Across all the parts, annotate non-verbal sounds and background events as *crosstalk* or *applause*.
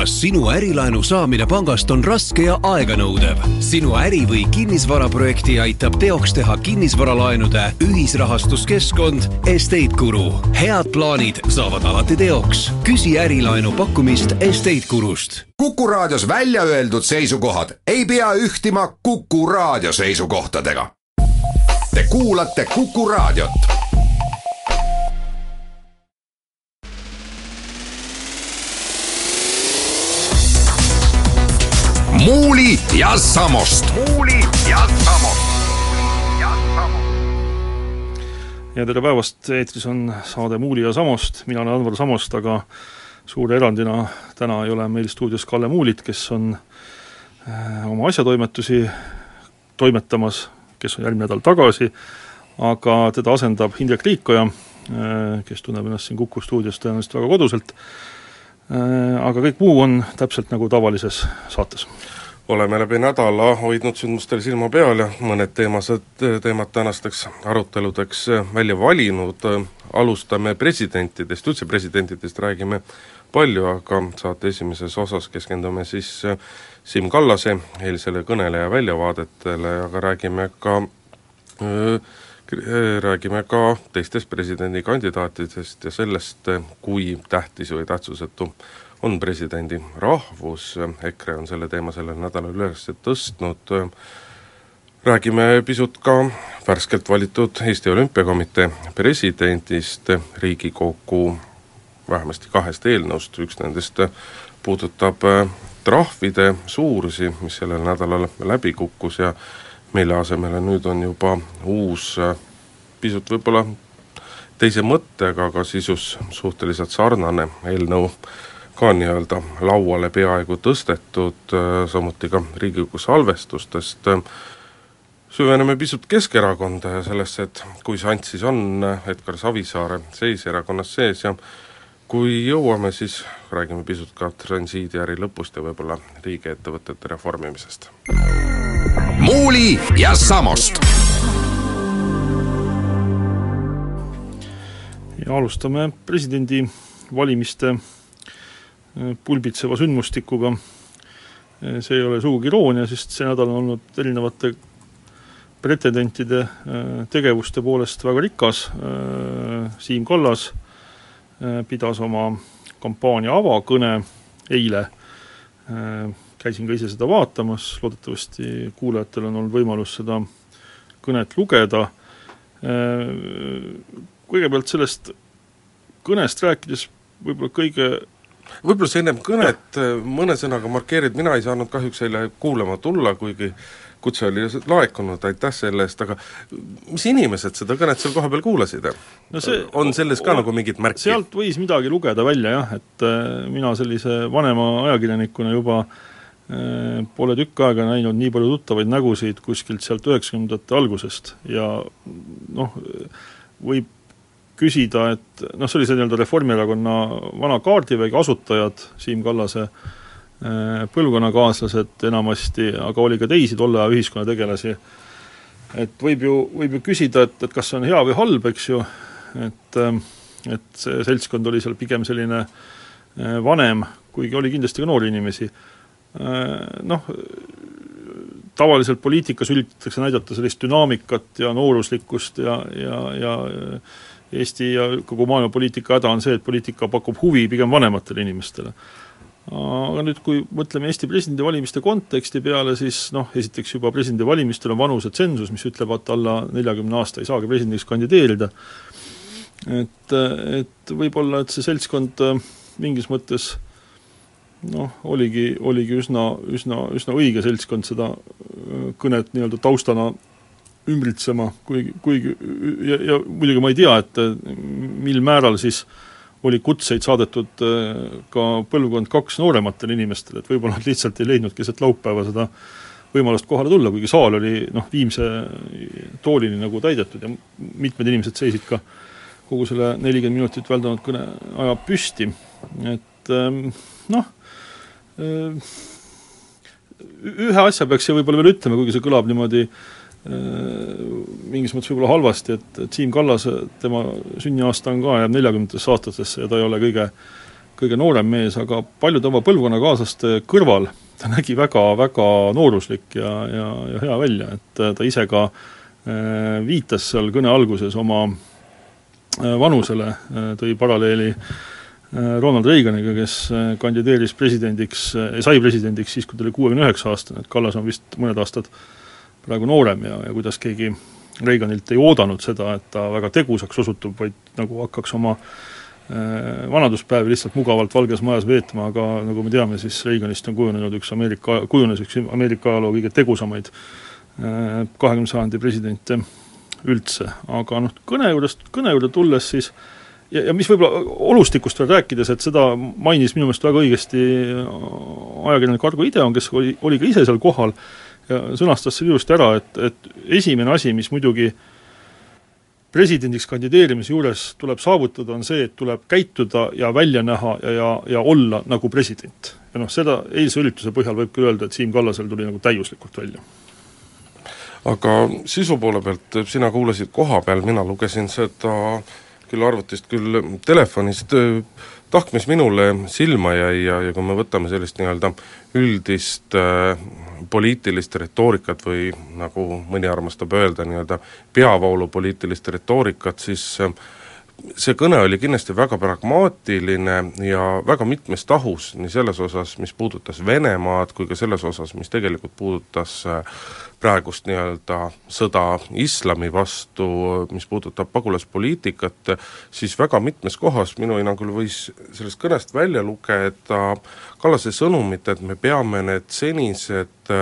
kas sinu ärilaenu saamine pangast on raske ja aeganõudev? sinu äri- või kinnisvaraprojekti aitab teoks teha kinnisvaralaenude ühisrahastuskeskkond Estate Guru. head plaanid saavad alati teoks. küsi ärilaenu pakkumist Estate Gurust. kuku raadios välja öeldud seisukohad ei pea ühtima Kuku raadio seisukohtadega. Te kuulate Kuku raadiot Muuli ja Samost. muuli ja Samost. ja tere päevast, eetris on saade Muuli ja Samost, mina olen Anvar Samost, aga suure erandina täna ei ole meil stuudios Kalle Muulit, kes on äh, oma asjatoimetusi toimetamas, kes on järgmine nädal tagasi, aga teda asendab Indrek Liikoja, äh, kes tunneb ennast siin Kuku stuudios tõenäoliselt väga koduselt Äh, aga kõik muu on täpselt nagu tavalises saates. Oleme läbi nädala hoidnud sündmustel silma peal ja mõned teemased, teemad tänasteks aruteludeks välja valinud, alustame presidentidest, üldse presidentidest räägime palju, aga saate esimeses osas keskendume siis Siim Kallase eilsele kõnele ja väljavaadetele, aga räägime ka räägime ka teistest presidendikandidaatidest ja sellest, kui tähtis või tähtsusetu on presidendi rahvus, EKRE on selle teema sellel nädalal üles tõstnud, räägime pisut ka värskelt valitud Eesti Olümpiakomitee presidendist, Riigikogu vähemasti kahest eelnõust, üks nendest puudutab trahvide suurusi, mis sellel nädalal läbi kukkus ja mille asemele nüüd on juba uus pisut võib-olla teise mõttega, aga sisus suhteliselt sarnane eelnõu ka nii-öelda lauale peaaegu tõstetud, samuti ka Riigikogu salvestustest, süveneme pisut Keskerakonda ja sellesse, et kui sant siis on Edgar Savisaare seis erakonnas sees ja kui jõuame, siis räägime pisut ka transiidiäri lõpust ja võib-olla riigiettevõtete reformimisest Muuli ja Samost. ja alustame presidendivalimiste äh, pulbitseva sündmustikuga. Äh, see ei ole sugugi iroonia, sest see nädal on olnud erinevate pretendentide äh, tegevuste poolest väga rikas, Siim Kallas pidas oma kampaania avakõne eile. Käisin ka ise seda vaatamas, loodetavasti kuulajatel on olnud võimalus seda kõnet lugeda, kõigepealt sellest kõnest rääkides võib-olla kõige võib-olla sa ennem kõnet mõne sõnaga markeerid, mina ei saanud kahjuks eile kuulama tulla, kuigi kutse oli laekunud, aitäh selle eest, aga mis inimesed seda kõnet seal kohapeal kuulasid? no see on selles ka on, nagu mingit märki? sealt võis midagi lugeda välja jah, et mina sellise vanema ajakirjanikuna juba äh, Äh, pole tükk aega näinud nii palju tuttavaid nägusid kuskilt sealt üheksakümnendate algusest ja noh, võib küsida, et noh, see oli see nii-öelda Reformierakonna vana kaardivägi asutajad, Siim Kallase äh, põlvkonnakaaslased enamasti, aga oli ka teisi tolle aja ühiskonnategelasi, et võib ju, võib ju küsida, et, et kas see on hea või halb, eks ju, et et see seltskond oli seal pigem selline äh, vanem, kuigi oli kindlasti ka noori inimesi. Noh, tavaliselt poliitikas üritatakse näidata sellist dünaamikat ja nooruslikkust ja, ja, ja Eesti ja kogu maailma poliitika häda on see, et poliitika pakub huvi pigem vanematele inimestele. aga nüüd, kui mõtleme Eesti presidendivalimiste konteksti peale, siis noh, esiteks juba presidendivalimistel on vanusetsensus, mis ütleb, et alla neljakümne aasta ei saagi presidendiks kandideerida, et, et võib-olla, et see seltskond mingis mõttes äh, noh, oligi, oligi üsna, üsna, üsna õige seltskond seda äh, kõnet nii-öelda taustana ümbritsema, kuigi, kuigi ja, ja muidugi ma ei tea, et äh, mil määral siis oli kutseid saadetud äh, ka põlvkond kaks noorematele inimestele, et võib-olla nad lihtsalt ei leidnud keset laupäeva seda võimalust kohale tulla, kuigi saal oli noh, viimse toolini nagu täidetud ja mitmed inimesed seisid ka kogu selle nelikümmend minutit väldanud kõne aja püsti, et ähm, noh, ühe asja peaks siia võib-olla veel ütlema, kuigi see kõlab niimoodi mingis mõttes võib-olla halvasti, et, et Siim Kallas, tema sünniaasta on ka, jääb neljakümnendatesse aastatesse ja ta ei ole kõige kõige noorem mees, aga paljude oma põlvkonnakaaslaste kõrval ta nägi väga, väga nooruslik ja, ja, ja hea välja, et ta ise ka äh, viitas seal kõne alguses oma äh, vanusele äh,, tõi paralleeli äh, Ronald Reaganiga, kes äh, kandideeris presidendiks äh,, sai presidendiks siis, kui ta oli kuuekümne üheksa aastane, et Kallas on vist mõned aastad praegu noorem ja, ja kuidas keegi Reaganilt ei oodanud seda, et ta väga tegusaks osutub, vaid nagu hakkaks oma äh, Äh, vanaduspäevi lihtsalt mugavalt Valges Majas veetma, aga nagu me teame, siis Reaganist on kujunenud üks Ameerika, kujunes üks Ameerika ajaloo kõige tegusamaid äh, kahekümne sajandi presidente üldse, aga noh, kõne juurest, kõne juurde tulles siis ja, ja mis võib-olla olustikust veel rääkides, et seda mainis minu meelest väga õigesti ajakirjanik Argo Ideon, kes oli, oli ka ise seal kohal ja sõnastas selle ilusti ära, et, et esimene asi, mis muidugi presidendiks kandideerimise juures tuleb saavutada, on see, et tuleb käituda ja välja näha ja, ja, ja olla nagu president. ja noh, seda eilse ürituse põhjal võib küll öelda, et Siim Kallasel tuli nagu täiuslikult välja. aga sisu poole pealt, sina kuulasid koha peal, mina lugesin seda küll arvutist, küll telefonist, tahk, mis minule silma jäi ja, ja kui me võtame sellist nii-öelda üldist äh, poliitilist retoorikat või nagu mõni armastab öelda, nii-öelda peavoolupoliitilist retoorikat, siis äh, see kõne oli kindlasti väga pragmaatiline ja väga mitmes tahus, nii selles osas, mis puudutas Venemaad, kui ka selles osas, mis tegelikult puudutas äh, praegust nii-öelda sõda islami vastu, mis puudutab pagulaspoliitikat, siis väga mitmes kohas minu hinnangul võis sellest kõnest välja lugeda Kallase sõnumit, et me peame need senised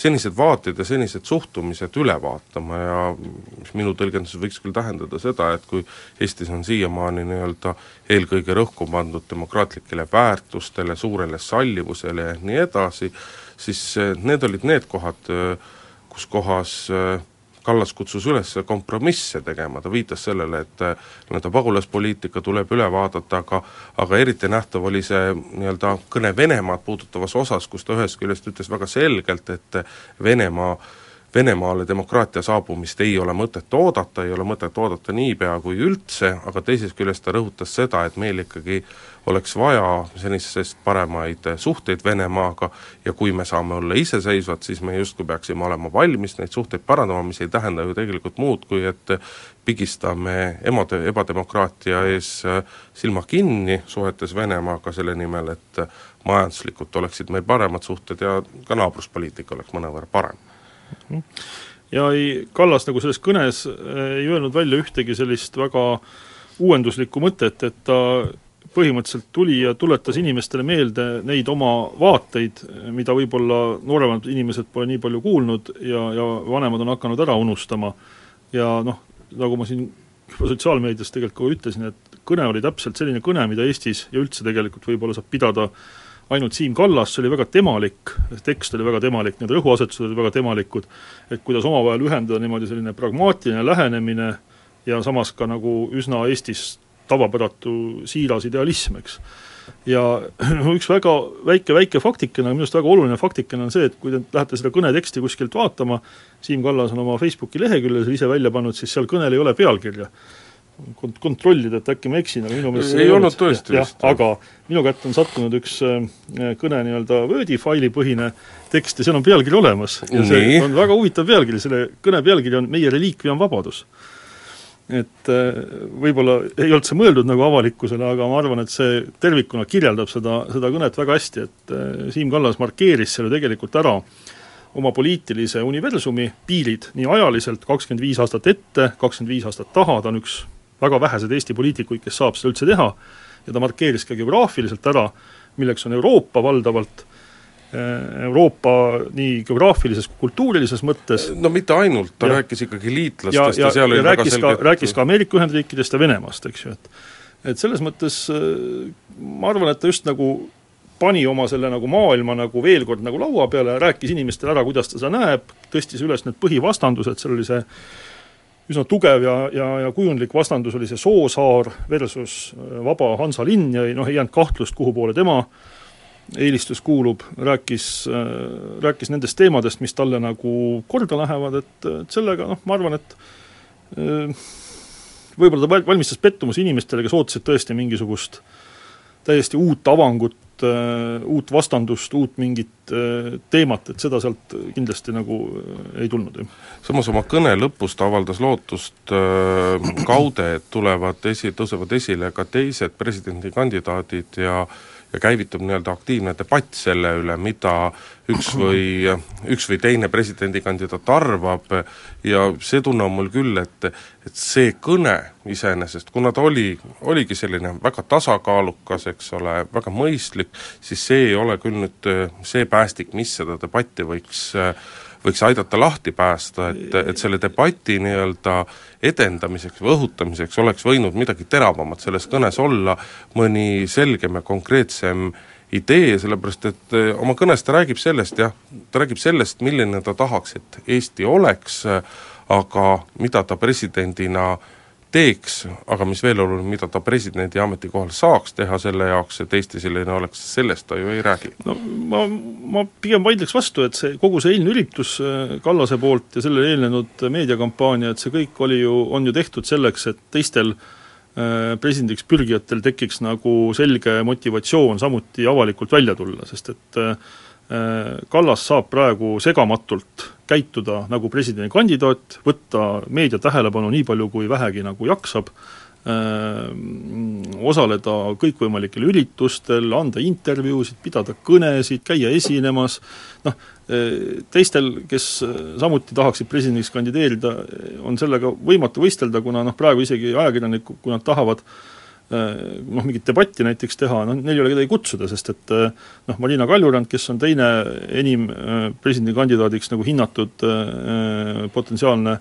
senised vaated ja senised suhtumised üle vaatama ja mis minu tõlgenduses võiks küll tähendada seda, et kui Eestis on siiamaani nii-öelda eelkõige rõhku pandud demokraatlikele väärtustele, suurele sallivusele ja nii edasi, siis need olid need kohad, kus kohas äh, Kallas kutsus üles kompromisse tegema, ta viitas sellele, et äh, nii-öelda pagulaspoliitika tuleb üle vaadata, aga aga eriti nähtav oli see nii-öelda kõne Venemaad puudutavas osas, kus ta ühest küljest ütles väga selgelt, et Venemaa äh, Venemaale demokraatia saabumist ei ole mõtet oodata, ei ole mõtet oodata niipea kui üldse, aga teisest küljest ta rõhutas seda, et meil ikkagi oleks vaja senisest paremaid suhteid Venemaaga ja kui me saame olla iseseisvad, siis me justkui peaksime olema valmis neid suhteid parandama, mis ei tähenda ju tegelikult muud, kui et pigistame emade, ebademokraatia ees silma kinni suhetes Venemaaga selle nimel, et majanduslikult oleksid meil paremad suhted ja ka naabruspoliitika oleks mõnevõrra parem ja ei, Kallas nagu selles kõnes äh, ei öelnud välja ühtegi sellist väga uuenduslikku mõtet, et ta põhimõtteliselt tuli ja tuletas inimestele meelde neid oma vaateid, mida võib-olla nooremad inimesed pole nii palju kuulnud ja, ja vanemad on hakanud ära unustama. ja noh, nagu ma siin juba sotsiaalmeedias tegelikult ka ütlesin, et kõne oli täpselt selline kõne, mida Eestis ja üldse tegelikult võib-olla saab pidada äh, ainult Siim Kallas, see oli väga temalik, tekst oli väga temalik, need rõhuasetused olid väga temalikud, et kuidas omavahel ühendada niimoodi selline pragmaatiline lähenemine ja samas ka nagu üsna Eestis tavapäratu siiras idealism, eks. ja *clears throat* üks väga väike, väike faktikene, minu arust väga oluline faktikene on see, et kui te lähete seda kõneteksti kuskilt vaatama, Siim Kallas on oma Facebooki leheküljel ise välja pannud, siis seal kõnel ei ole pealkirja kont-, kontrollida, et äkki ma eksin, aga minu meelest ei, ei olnud tõesti jah, aga minu kätte on sattunud üks äh, kõne nii-öelda Wordi faili põhine tekst ja seal on pealkiri olemas. ja see Nii. on väga huvitav pealkiri, selle kõne pealkiri on Meie reliikvia on vabadus. et äh, võib-olla ei olnud see mõeldud nagu avalikkusele, aga ma arvan, et see tervikuna kirjeldab seda, seda kõnet väga hästi, et äh, Siim Kallas markeeris selle tegelikult ära oma poliitilise universumi piirid nii ajaliselt, kakskümmend viis aastat ette, kakskümmend viis aastat taha, ta on üks väga väheseid Eesti poliitikuid, kes saab seda üldse teha, ja ta markeeris ka geograafiliselt ära, milleks on Euroopa valdavalt, eh, Euroopa nii geograafilises kui kultuurilises mõttes. No mitte ainult, ta ja, rääkis ikkagi liitlastest ja, ja, ja seal oli väga selgelt rääkis ka Ameerika Ühendriikidest ja Venemaast, eks ju, et et selles mõttes eh, ma arvan, et ta just nagu pani oma selle nagu maailma nagu veel kord nagu laua peale, rääkis inimestele ära, kuidas ta seda näeb, tõstis üles need põhivastandused, seal oli see üsna tugev ja, ja, ja kujundlik vastandus oli see Soosaar versus äh, vaba Hansalinn ja ei noh, ei jäänud kahtlust, kuhu poole tema eelistus kuulub, rääkis, äh, rääkis nendest teemadest, mis talle nagu korda lähevad, et, et sellega noh, ma arvan, et äh, võib-olla ta valmistas pettumuse inimestele, kes ootasid tõesti mingisugust täiesti uut avangut, uut vastandust, uut mingit teemat, et seda sealt kindlasti nagu ei tulnud, samas oma kõne lõpus ta avaldas lootust äh, kaude, et tulevad esi, tõusevad esile ka teised presidendikandidaadid ja äh, ja käivitub nii-öelda aktiivne debatt selle üle, mida üks *clears throat* või, üks või teine presidendikandidaat arvab. Ja see tunne on mul küll, et et see kõne iseenesest, kuna ta oli, oligi selline väga tasakaalukas, eks ole, väga mõistlik, siis see ei ole küll nüüd see päästik, mis seda debatti võiks äh, võiks aidata lahti päästa, et, et selle debati nii-öelda edendamiseks või õhutamiseks oleks võinud midagi teravamat selles kõnes olla, mõni selgem ja konkreetsem idee, sellepärast et eh, oma kõnes ta räägib sellest jah, ta räägib sellest, milline ta tahaks, et Eesti oleks, aga mida ta presidendina äh, teeks, aga mis veel oluline, mida ta presidendi ametikohal saaks teha selle jaoks, et Eesti selline oleks, sellest ta ju ei räägi. no ma, ma pigem vaidleks vastu, et see, kogu see eilne üritus äh, Kallase poolt ja sellele eelnenud meediakampaania, et see kõik oli ju, on ju tehtud selleks, et teistel äh, presidendiks pürgijatel tekiks nagu selge motivatsioon samuti avalikult välja tulla, sest et äh, Kallas saab praegu segamatult käituda nagu presidendikandidaat, võtta meedia tähelepanu nii palju, kui vähegi nagu jaksab, osaleda kõikvõimalikel üritustel, anda intervjuusid, pidada kõnesid, käia esinemas, noh, teistel, kes samuti tahaksid presidendiks kandideerida, on sellega võimatu võistelda, kuna noh, praegu isegi ajakirjanikud, kui nad tahavad Äh, noh, mingit debatti näiteks teha, noh neil ei ole kedagi kutsuda, sest et äh, noh, Marina Kaljurand, kes on teine enim äh, presidendikandidaadiks nagu hinnatud potentsiaalne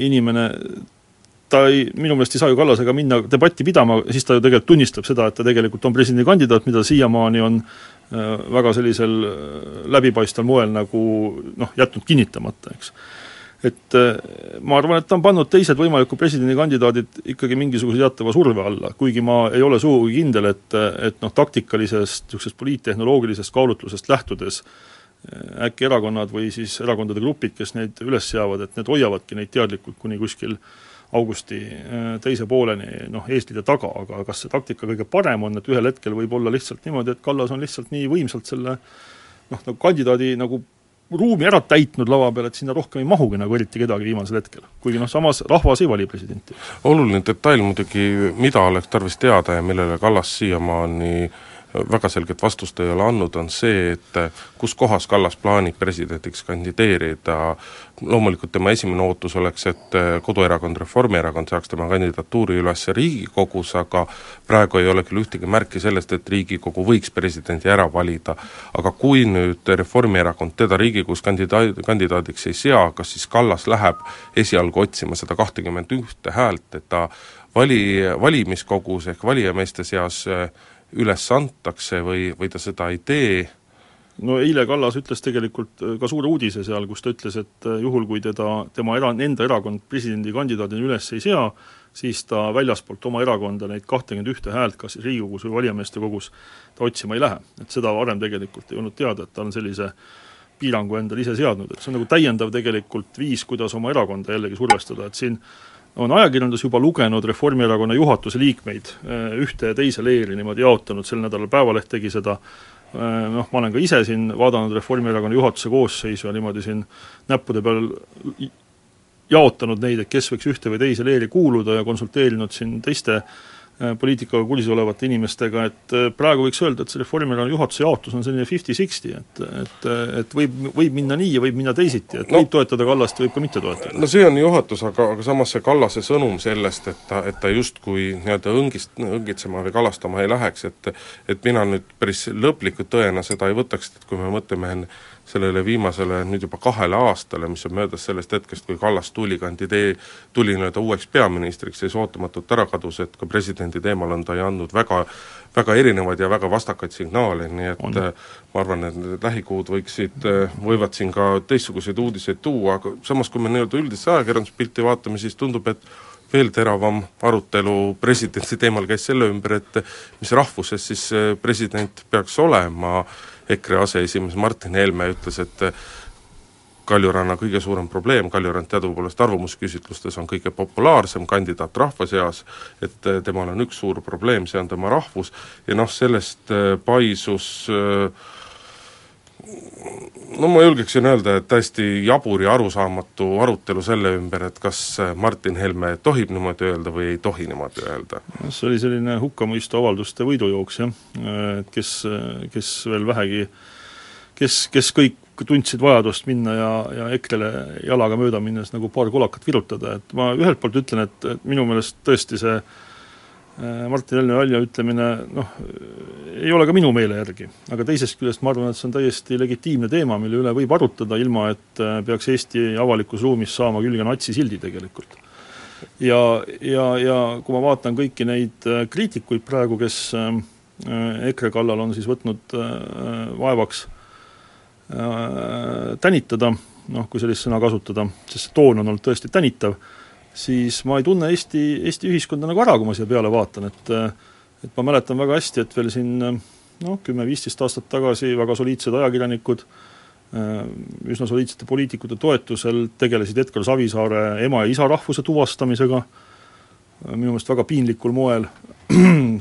inimene, ta ei, minu meelest ei saa ju Kallasega minna debatti pidama, siis ta ju tegelikult tunnistab seda, et ta tegelikult on presidendikandidaat, mida siiamaani on väga sellisel läbipaistval moel nagu noh, jätnud kinnitamata, eks et äh, ma arvan, et ta on pannud teised võimalikud presidendikandidaadid ikkagi mingisuguse teatava surve alla, kuigi ma ei ole sugugi kindel, et, et noh, taktikalisest, niisugusest poliittehnoloogilisest kaalutlusest lähtudes äh, äkki erakonnad või siis erakondade grupid, kes neid üles seavad, et need hoiavadki neid teadlikult kuni kuskil augusti äh, teise pooleni noh, eeslide taga, aga kas see taktika kõige parem on, et ühel hetkel võib olla lihtsalt niimoodi, et Kallas on lihtsalt nii võimsalt selle noh, nagu kandidaadi nagu ruumi ära täitnud lava peal, et sinna rohkem ei mahugi nagu eriti kedagi viimasel hetkel. kuigi noh, samas rahvas ei vali presidenti. oluline detail muidugi, mida oleks tarvis teada ja millele Kallas siiamaani väga selget vastust ei ole andnud, on see, et kus kohas Kallas plaanib presidendiks kandideerida, loomulikult tema esimene ootus oleks, et koduerakond Reformierakond saaks tema kandidatuuri üles Riigikogus, aga praegu ei ole küll ühtegi märki sellest, et Riigikogu võiks presidendi ära valida. aga kui nüüd Reformierakond teda Riigikogus kandidaat, kandidaadiks ei sea, kas siis Kallas läheb esialgu otsima seda kahtekümmet ühte häält, et ta vali, valimiskogus ehk valijameeste seas äh, üles antakse või, või ta seda ei tee, no eile Kallas ütles tegelikult äh, ka suure uudise seal, kus ta ütles, et äh, juhul, kui teda, tema era-, enda erakond presidendikandidaadina üles ei sea, siis ta väljaspoolt oma erakonda neid kahtekümmend ühte häält, kas Riigikogus või valijameeste kogus, ta otsima ei lähe. et seda varem tegelikult ei olnud teada, et ta on sellise piirangu endale ise seadnud, et see on nagu täiendav tegelikult viis, kuidas oma erakonda jällegi survestada, et siin on ajakirjandus juba lugenud Reformierakonna juhatuse liikmeid eh, ühte ja teise leeri niimoodi jaotanud, sel nädalal Päevaleht tegi seda, eh, noh, ma olen ka ise siin vaadanud Reformierakonna juhatuse koosseisu ja niimoodi siin näppude peal jaotanud neid, et kes võiks ühte või teise leeri kuuluda ja konsulteerinud siin teiste äh, poliitikaga kursis olevate inimestega, et äh, praegu võiks öelda, et see Reformierakonna juhatuse jaotus on selline fifty-sixty, et et, et võib, võib minna nii ja võib minna teisiti, et no, võib toetada Kallast võib ka mitte toetada. no see on juhatus, aga, aga samas see Kallase sõnum sellest, et ta, et ta justkui nii-öelda õngist, õngitsema või kalastama ei läheks, et et mina nüüd päris lõpliku tõena seda ei võtaks, et kui me mõtleme sellele viimasele nüüd juba kahele aastale, mis on möödas sellest hetkest, kui Kallas tuli kandidee-, tuli nii-öelda uueks peaministriks, siis ootamatult ära kadus, et ka presidendi teemal on ta ju andnud väga väga erinevaid ja väga vastakaid signaale, nii et on. Ma arvan, et need lähikuud võiksid, võivad siin ka teistsuguseid uudiseid tuua, aga samas, kui me nii-öelda üldist ajakirjanduspilti vaatame, siis tundub, et veel teravam arutelu presidendi teemal käis selle ümber, et mis rahvuses siis president peaks olema äh, EKRE aseesimees Martin Helme ütles, et Kaljuranna kõige suurem probleem, Kaljurand teadupoolest arvamusküsitlustes on kõige populaarsem kandidaat rahva seas, et temal on üks suur probleem, see on tema rahvus, ja noh, sellest paisus äh, no ma julgeksin öelda, et täiesti jabur ja arusaamatu arutelu selle ümber, et kas Martin Helme tohib niimoodi öelda või ei tohi niimoodi öelda. see oli selline hukkamõistu avalduste võidujooks jah, et kes, kes veel vähegi, kes, kes kõik tundsid vajadust minna ja, ja EKRE-le jalaga mööda minnes nagu paar kolakat virutada, et ma ühelt poolt ütlen, et, et minu meelest tõesti see Äh, Martin Helme väljaütlemine noh, ei ole ka minu meele järgi. aga teisest küljest ma arvan, et see on täiesti legitiimne teema, mille üle võib arutada, ilma et äh, peaks Eesti avalikus ruumis saama külge natsisildi tegelikult. ja, ja, ja kui ma vaatan kõiki neid äh, kriitikuid praegu, kes EKRE kallal on siis võtnud vaevaks tänitada, noh, kui sellist sõna kasutada, sest see toon on olnud tõesti tänitav, siis ma ei tunne Eesti, Eesti ühiskonda nagu ära, kui ma siia peale vaatan, et et ma mäletan väga hästi, et veel siin noh, kümme-viisteist aastat tagasi väga soliidsed ajakirjanikud üsna soliidsete poliitikute toetusel tegelesid Edgar Savisaare ema ja isa rahvuse tuvastamisega, minu meelest väga piinlikul moel, *clears throat*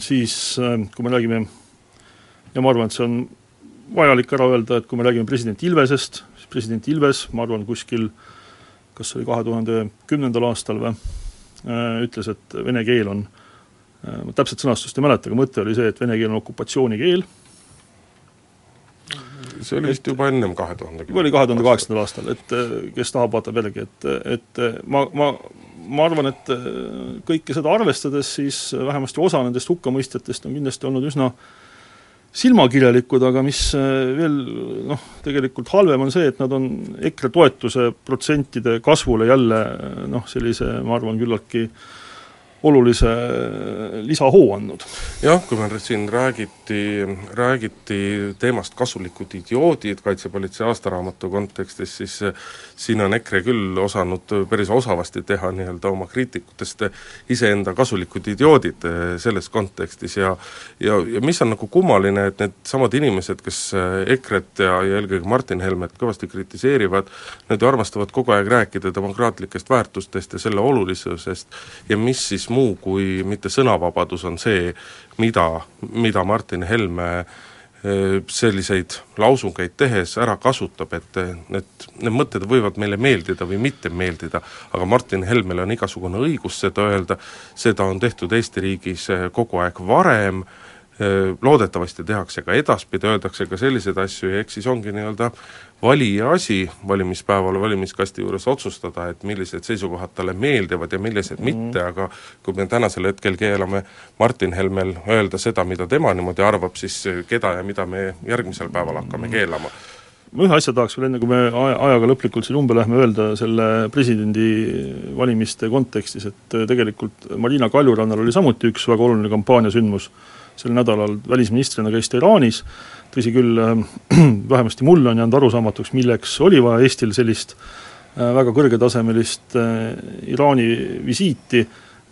siis kui me räägime, ja ma arvan, et see on vajalik ära öelda, et kui me räägime president Ilvesest, siis president Ilves, ma arvan, kuskil äh, kas oli kahe tuhande kümnendal aastal või, äh, ütles, et vene keel on, äh, ma täpset sõnastust ei mäleta, aga mõte oli see, et vene keel on okupatsioonikeel, see oli vist juba ennem kahe tuhande juba oli kahe tuhande kaheksandal aastal, et äh, kes tahab, vaatab jällegi, et, et ma, ma, ma arvan, et kõike seda arvestades siis vähemasti osa nendest hukkamõistjatest on kindlasti olnud üsna äh, silmakirjalikud, aga mis äh, veel noh, tegelikult halvem on see, et nad on EKRE toetuse protsentide kasvule jälle noh, sellise ma arvan, küllaltki äh, olulise lisahoo andnud. jah, kui meil siin räägiti, räägiti teemast kasulikud idioodid Kaitsepolitsei aastaraamatu kontekstis, siis siin on EKRE küll osanud päris osavasti teha nii-öelda oma kriitikutest iseenda kasulikud idioodid selles kontekstis ja ja, ja mis on nagu kummaline, et needsamad inimesed, kes EKRE-t ja, ja eelkõige Martin Helmet kõvasti kritiseerivad, nad ju armastavad kogu aeg rääkida demokraatlikest väärtustest ja selle olulisusest ja mis siis muu kui mitte sõnavabadus on see, mida, mida Martin Helme eh, selliseid lausungeid tehes ära kasutab, et need, need mõtted võivad meile meeldida või mitte meeldida, aga Martin Helmel on igasugune õigus seda öelda, seda on tehtud Eesti riigis eh, kogu aeg varem, eh, loodetavasti tehakse ka edaspidi, öeldakse ka selliseid asju ja eks siis ongi nii-öelda valija asi valimispäeval valimiskasti juures otsustada, et millised seisukohad talle meeldivad ja millised mm -hmm. mitte, aga kui me tänasel hetkel keelame Martin Helmel öelda seda, mida tema niimoodi arvab, siis keda ja mida me järgmisel päeval hakkame mhm. keelama ma ühe asja tahaks veel, enne kui me aja, ajaga lõplikult siin umbe lähme, öelda selle presidendivalimiste kontekstis, et tegelikult Marina Kaljurannal oli samuti üks väga oluline kampaaniasündmus, sel nädalal välisministrina käis ta Iraanis, tõsi küll, äh, *clears throat* vähemasti mulle on jäänud arusaamatuks, milleks oli vaja Eestil sellist äh, väga kõrgetasemelist äh, Iraani visiiti,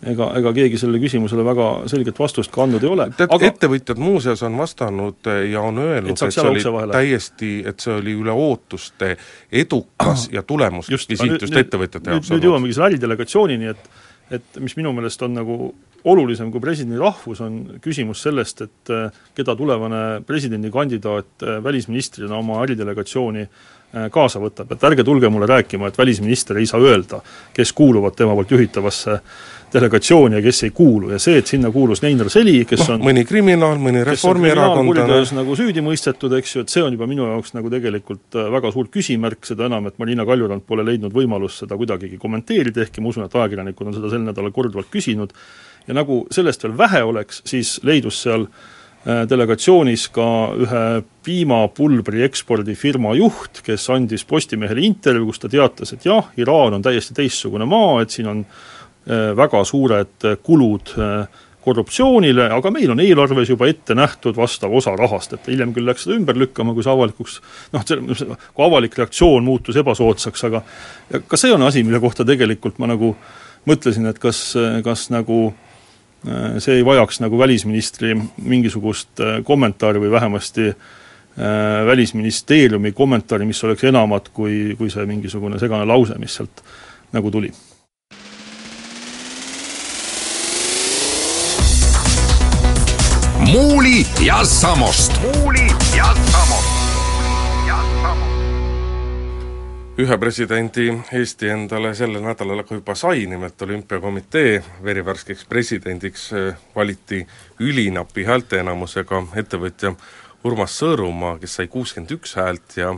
ega, ega keegi sellele küsimusele väga selget vastust ka andnud ei ole. tead aga..., ettevõtjad muuseas on vastanud ja on öelnud, et, see oli täiesti, et see oli üle ootuste edukas ja tulemuslik visiit just ettevõtjate jaoks. nüüd jõuamegi selle äridelegatsioonini, et et mis minu meelest on nagu olulisem kui presidendi rahvus, on küsimus sellest, et äh, keda tulevane presidendikandidaat äh, välisministrina oma äridelegatsiooni kaasa võtab, et ärge tulge mulle rääkima, et välisminister ei saa öelda, kes kuuluvad tema poolt juhitavasse delegatsiooni ja kes ei kuulu. Ja see, et sinna kuulus Neinar Seli, kes no, on mõni kriminaal, mõni reformierakondlane. nagu süüdi mõistetud, eks ju, et see on juba minu jaoks nagu tegelikult äh, väga suur küsimärk, seda enam, et Marina Kaljurand pole leidnud võimalust seda kuidagigi kommenteerida, ehkki ma usun, et ajakirjanikud on seda sel nädalal korduvalt küsinud, ja nagu sellest veel vähe oleks, siis leidus seal äh, delegatsioonis ka ühe piimapulbri ekspordifirma juht, kes andis Postimehele intervjuu, kus ta teatas, et jah, Iraan on täiesti teistsugune maa, et siin on väga suured äh, kulud äh, korruptsioonile, aga meil on eelarves juba ette nähtud vastav osa rahast, et hiljem küll läks seda ümber lükkama, kui see avalikuks noh, kui avalik reaktsioon muutus ebasoodsaks, aga ka see on asi, mille kohta tegelikult ma nagu mõtlesin, et kas, kas nagu see ei vajaks nagu välisministri mingisugust kommentaari või vähemasti äh, Välisministeeriumi kommentaari, mis oleks enamat kui, kui see mingisugune segane lause, mis sealt nagu tuli Muuli ja Samost. muuli ja Samost. ühe presidendi Eesti endale sellel nädalal aga juba sai, nimelt olümpiakomitee verivärskeks presidendiks äh, valiti ülinapi häälteenamusega ettevõtja Urmas Sõõrumaa, kes sai kuuskümmend üks häält ja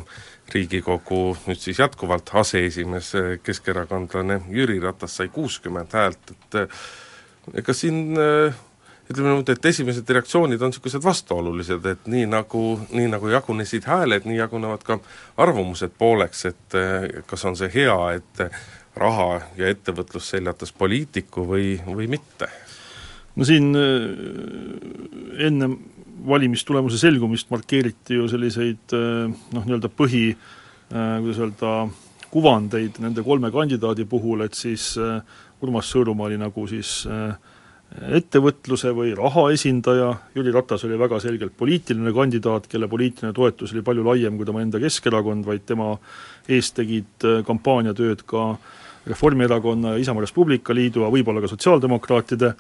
Riigikogu nüüd siis jätkuvalt aseesimees, äh, keskerakondlane Jüri Ratas sai kuuskümmend häält, et äh, ega siin äh, ütleme niimoodi, et esimesed reaktsioonid on niisugused vastuolulised, et nii nagu, nii nagu jagunesid hääled, nii jagunevad ka arvamused pooleks, et eh, kas on see hea, et raha ja ettevõtlus seljatas poliitiku või, või mitte? no siin eh, enne valimistulemuse selgumist markeeriti ju selliseid eh, noh, nii-öelda põhi, kuidas öelda, kuvandeid nende kolme kandidaadi puhul, et siis Urmas Sõõrumaa oli nagu siis äh, ettevõtluse või raha esindaja, Jüri Ratas oli väga selgelt poliitiline kandidaat, kelle poliitiline toetus oli palju laiem kui tema enda Keskerakond, vaid tema eest tegid äh, kampaaniatööd ka Reformierakonna ja Isamaa Res Publica Liidu ja võib-olla ka sotsiaaldemokraatide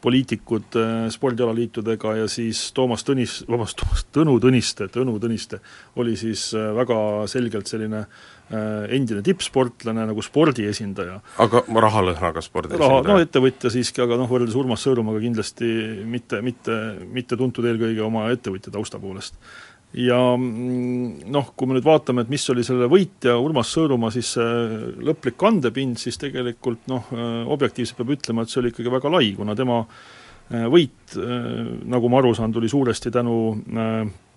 poliitikud äh, spordialaliitudega ja siis Toomas Tõnis, vabandust, Toomas Tõnu Tõniste, Tõnu Tõniste oli siis äh, väga selgelt selline äh, endine tippsportlane nagu spordi esindaja. aga rahalõhnaga spordi raha, esindaja? no ettevõtja siiski, aga noh, võrreldes Urmas Sõõrumaga kindlasti mitte, mitte, mitte tuntud eelkõige oma ettevõtja tausta poolest. ja mm, noh, kui me nüüd vaatame, et mis oli selle võitja Urmas Sõõrumaa siis see lõplik kandepind, siis tegelikult noh, äh, objektiivselt peab ütlema, et see oli ikkagi väga lai, kuna tema äh, võit, nagu ma aru saan, tuli suuresti tänu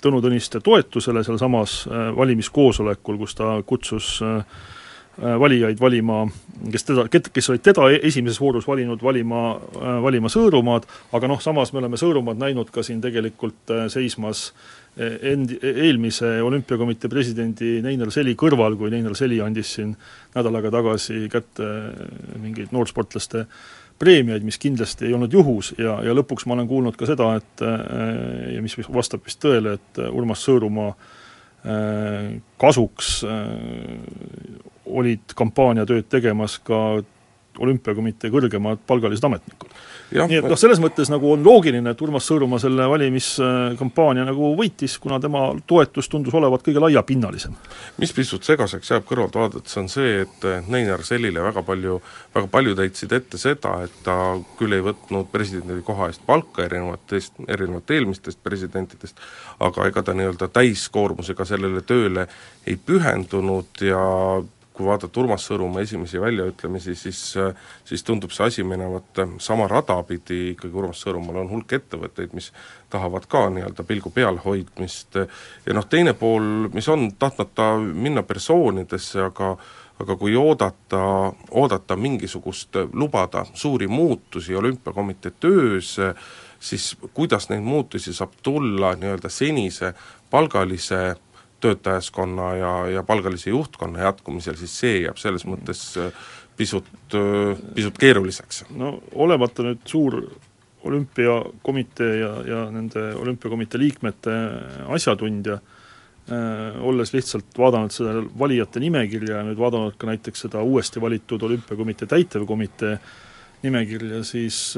Tõnu Tõniste toetusele sealsamas äh, valimiskoosolekul, kus ta kutsus äh, äh, valijaid valima, kes teda, kes olid teda e-, esimeses voorus valinud valima, valima Sõõrumaad, aga noh, samas me oleme Sõõrumaad näinud ka siin tegelikult seismas end-, eelmise olümpiakomitee presidendi Neinar Seli kõrval, kui Neinar Seli andis siin nädal aega tagasi kätte mingeid noorsportlaste äh, preemiaid, mis kindlasti ei olnud juhus ja, ja lõpuks ma olen kuulnud ka seda, et äh, ja mis vastab vist tõele, et Urmas Sõõrumaa äh, kasuks äh, olid kampaaniatööd tegemas ka olümpiakomitee kõrgemad palgalised ametnikud nii et noh, selles mõttes nagu on loogiline, et Urmas Sõõrumaa selle valimiskampaania nagu võitis, kuna tema toetus tundus olevat kõige laiapinnalisem. mis pisut segaseks jääb kõrvalt vaadates, on see, et Neinar Sellile väga palju, väga paljud heitsid ette seda, et ta küll ei võtnud presidendi koha eest palka erinevatest, erinevate eelmistest presidentidest, aga ega ta nii-öelda täiskoormusega sellele tööle ei pühendunud ja kui vaadata Urmas Sõõrumaa esimesi väljaütlemisi, siis siis tundub see asi minevat sama rada pidi, ikkagi Urmas Sõõrumaal on hulk ettevõtteid, mis tahavad ka nii-öelda pilgu peal hoidmist. Ja noh, teine pool, mis on, tahtmata minna persoonidesse, aga aga kui oodata, oodata mingisugust, lubada suuri muutusi olümpiakomitee töös, siis kuidas neid muutusi saab tulla nii-öelda senise palgalise töötajaskonna ja, ja palgalise juhtkonna jätkumisel, siis see jääb selles mõttes äh, pisut, äh, pisut keeruliseks. no olemata nüüd suur olümpiakomitee ja, ja nende olümpiakomitee liikmete asjatundja äh,, olles lihtsalt vaadanud seda valijate nimekirja ja nüüd vaadanud ka näiteks seda uuesti valitud olümpiakomitee täitevkomitee nimekirja, siis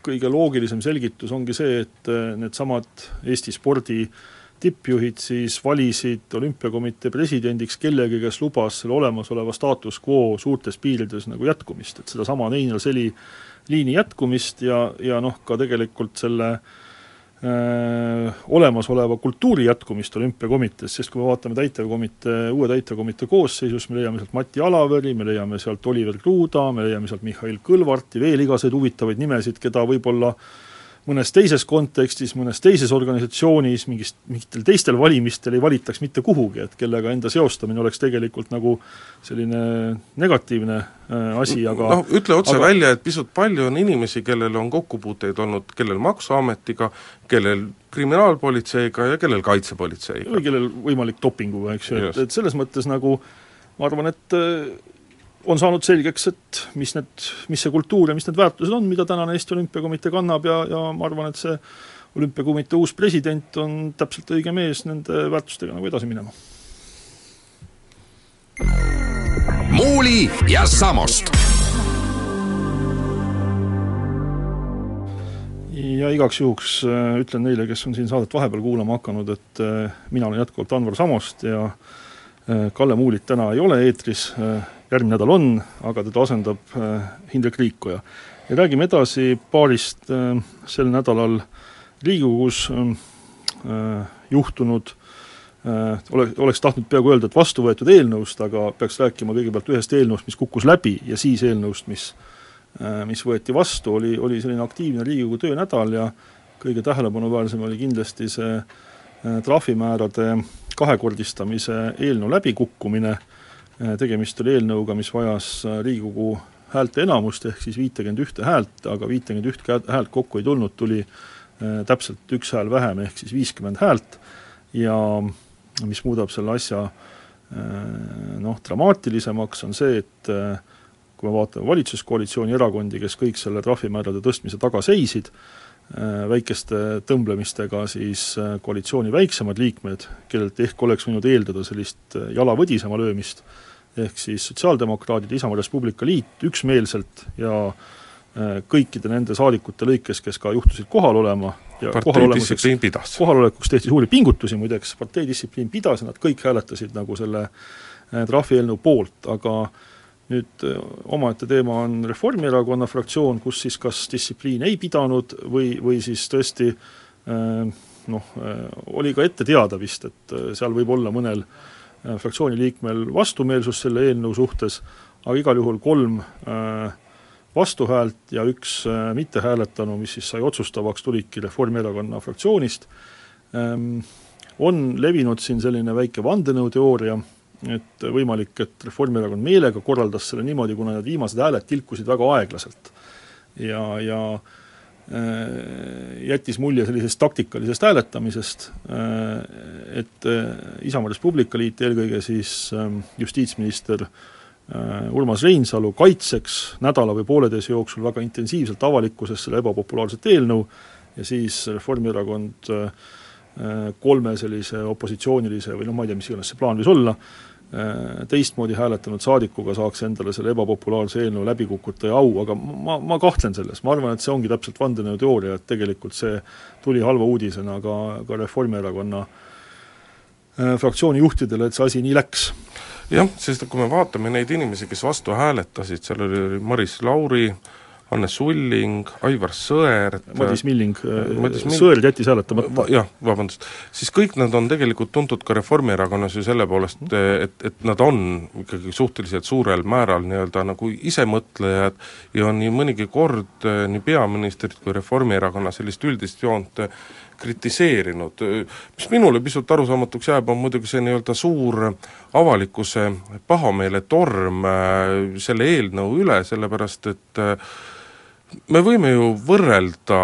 kõige loogilisem selgitus ongi see, et needsamad Eesti spordi äh, tippjuhid siis valisid olümpiakomitee presidendiks kellegi, kes lubas selle olemasoleva staatus quo suurtes piirides nagu jätkumist, et sedasama Neinar Seli liini jätkumist ja, ja noh, ka tegelikult selle öö, äh, olemasoleva kultuuri jätkumist olümpiakomitees, sest kui me vaatame täitevkomitee, uue täitevkomitee koosseisus, me leiame sealt Mati Alaveri, me leiame sealt Oliver Kruda, me leiame sealt Mihhail Kõlvarti, veel igasuguseid huvitavaid nimesid, keda võib-olla äh, mõnes teises kontekstis, mõnes teises organisatsioonis, mingist, mingitel teistel valimistel ei valitaks mitte kuhugi, et kellega enda seostamine oleks tegelikult nagu selline negatiivne äh, asi, aga noh, ütle otse aga... välja, et pisut palju on inimesi, kellel on kokkupuuteid olnud, kellel Maksuametiga, kellel kriminaalpolitseiga ja kellel kaitsepolitseiga. või kellel võimalik dopinguga, eks ju, et, et selles mõttes nagu ma arvan, et äh, on saanud selgeks, et mis need, mis see kultuur ja mis need väärtused on, mida tänane Eesti Olümpiakomitee kannab ja, ja ma arvan, et see olümpiakomitee uus president on täpselt õige mees nende väärtustega nagu edasi minema. muuli ja Samost ja igaks juhuks äh, ütlen neile, kes on siin saadet vahepeal kuulama hakanud, et äh, mina olen jätkuvalt Anvar Samost ja äh, Kalle Muulit täna ei ole eetris, järgmine nädal on, aga teda asendab Hindrek Liikoja. ja räägime edasi paarist sel nädalal Riigikogus juhtunud ole, oleks tahtnud peaaegu öelda, et vastu võetud eelnõust, aga peaks rääkima kõigepealt ühest eelnõust, mis kukkus läbi ja siis eelnõust, mis Äh, mis võeti vastu, oli, oli selline aktiivne Riigikogu töönädal ja kõige tähelepanuväärsem oli kindlasti see äh, trahvimäärade kahekordistamise eelnõu läbikukkumine, äh, tegemist oli eelnõuga, mis vajas Riigikogu häälteenamust, ehk siis viitekümmet ühte häält, aga viitekümmet üht häält kokku ei tulnud, tuli täpselt üks hääl vähem, ehk siis viiskümmend häält. Ja mis muudab selle asja noh, dramaatilisemaks, on see, et kui me vaatame valitsuskoalitsiooni erakondi, kes kõik selle trahvimäärade tõstmise taga seisid, äh, väikeste tõmblemistega siis äh, koalitsiooni väiksemad liikmed, kellelt ehk oleks võinud eeldada sellist äh, jala võdisema löömist, ehk siis sotsiaaldemokraadid, Isamaa Res Publica Liit üksmeelselt ja kõikide nende saadikute lõikes, kes ka juhtusid kohal olema ja pidas. kohalolekuks tehti suuri pingutusi muideks, parteidistsipliin pidas ja nad kõik hääletasid nagu selle trahvieelnõu poolt, aga äh, nüüd äh, omaette teema on Reformierakonna fraktsioon, kus siis kas distsipliin ei pidanud või, või siis tõesti äh, noh, äh, oli ka ette teada vist, et seal võib olla mõnel fraktsiooni liikmel vastumeelsus selle eelnõu suhtes, aga igal juhul kolm vastuhäält ja üks mittehääletanu, mis siis sai otsustavaks, tulidki Reformierakonna fraktsioonist, ähm, on levinud siin selline väike vandenõuteooria, et võimalik, et Reformierakond meelega korraldas selle niimoodi, kuna need viimased hääled tilkusid väga aeglaselt. ja, ja äh, jättis mulje sellisest taktikalisest hääletamisest, äh, et äh, Isamaa Res Publica liit, eelkõige siis ähm, justiitsminister Urmas Reinsalu kaitseks nädala või pooleteise jooksul väga intensiivselt avalikkuses selle ebapopulaarset eelnõu ja siis Reformierakond kolme sellise opositsioonilise või noh, ma ei tea, mis iganes see plaan võis olla, Äh, teistmoodi hääletanud saadikuga saaks endale selle ebapopulaarse eelnõu läbikukutaja au, aga ma, ma kahtlen selles, ma arvan, et see ongi täpselt vandenõuteooria, et tegelikult see tuli halva uudisena ka, ka Reformierakonna äh, fraktsiooni juhtidele, et see asi nii läks. jah, sest kui me vaatame neid inimesi, kes vastu hääletasid, seal oli Maris Lauri, Anne Sulling, Aivar Sõerd Madis Milling, Sõerd jättis hääletamata va,. jah, vabandust. siis kõik nad on tegelikult tuntud ka Reformierakonnas ju selle poolest, et, et nad on ikkagi suhteliselt suurel määral nii-öelda nagu isemõtlejad ja nii mõnigi kord nii peaministrit kui Reformierakonna sellist üldist joont kritiseerinud. mis minule pisut arusaamatuks jääb, on muidugi see nii-öelda suur avalikkuse pahameeletorm selle eelnõu üle, sellepärast et äh, me võime ju võrrelda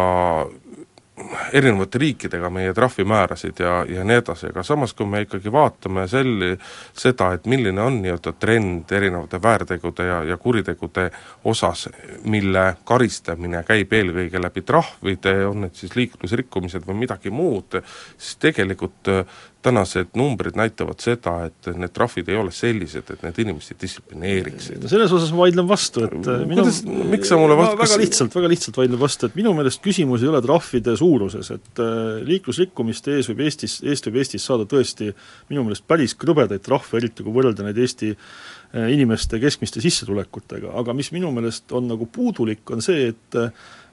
erinevate riikidega meie trahvimäärasid ja, ja nii edasi, aga samas, kui me ikkagi vaatame selli-, seda, et milline on nii-öelda trend erinevate väärtegude ja, ja kuritegude osas, mille karistamine käib eelkõige läbi trahvide, on need siis liiklusrikkumised või midagi muud, siis tegelikult tänased numbrid näitavad seda, et need trahvid ei ole sellised, et need inimesi distsiplineeriksid. no selles osas ma vaidlen vastu, et äh, minu Kuidas, miks sa mulle vast-, väga lihtsalt, väga lihtsalt vaidlen vastu, et minu meelest küsimus ei ole trahvide suuruses, et äh, liiklusrikkumiste ees võib Eestis, eest võib Eestis saada tõesti minu meelest päris krõbedaid trahve, eriti kui võrrelda neid Eesti äh, inimeste keskmiste sissetulekutega, aga mis minu meelest on nagu puudulik, on see, et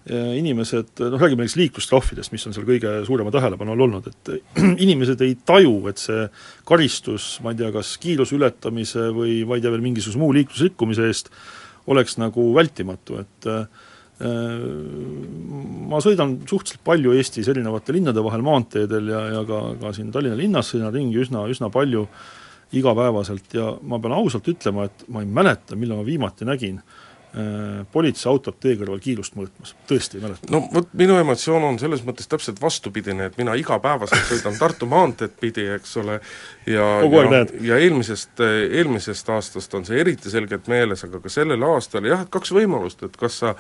inimesed, noh räägime näiteks liiklustrahvidest, mis on seal kõige suurema tähelepanu all olnud, et *clears throat* inimesed ei taju, et see karistus, ma ei tea, kas kiiruse ületamise või ma ei tea, veel mingisuguse muu liiklusrikkumise eest, oleks nagu vältimatu, et äh, ma sõidan suhteliselt palju Eestis erinevate linnade vahel maanteedel ja, ja ka, ka siin Tallinna linnas sõidan ringi üsna, üsna palju igapäevaselt ja ma pean ausalt ütlema, et ma ei mäleta, millal ma viimati nägin Äh, politseiautot tee kõrval kiirust mõõtmas, tõesti ei mäleta. no vot, minu emotsioon on selles mõttes täpselt vastupidine, et mina igapäevaselt sõidan Tartu maanteed pidi, eks ole, ja kogu ja, ja eelmisest, eelmisest aastast on see eriti selgelt meeles, aga ka sellel aastal jah, et kaks võimalust, et kas sa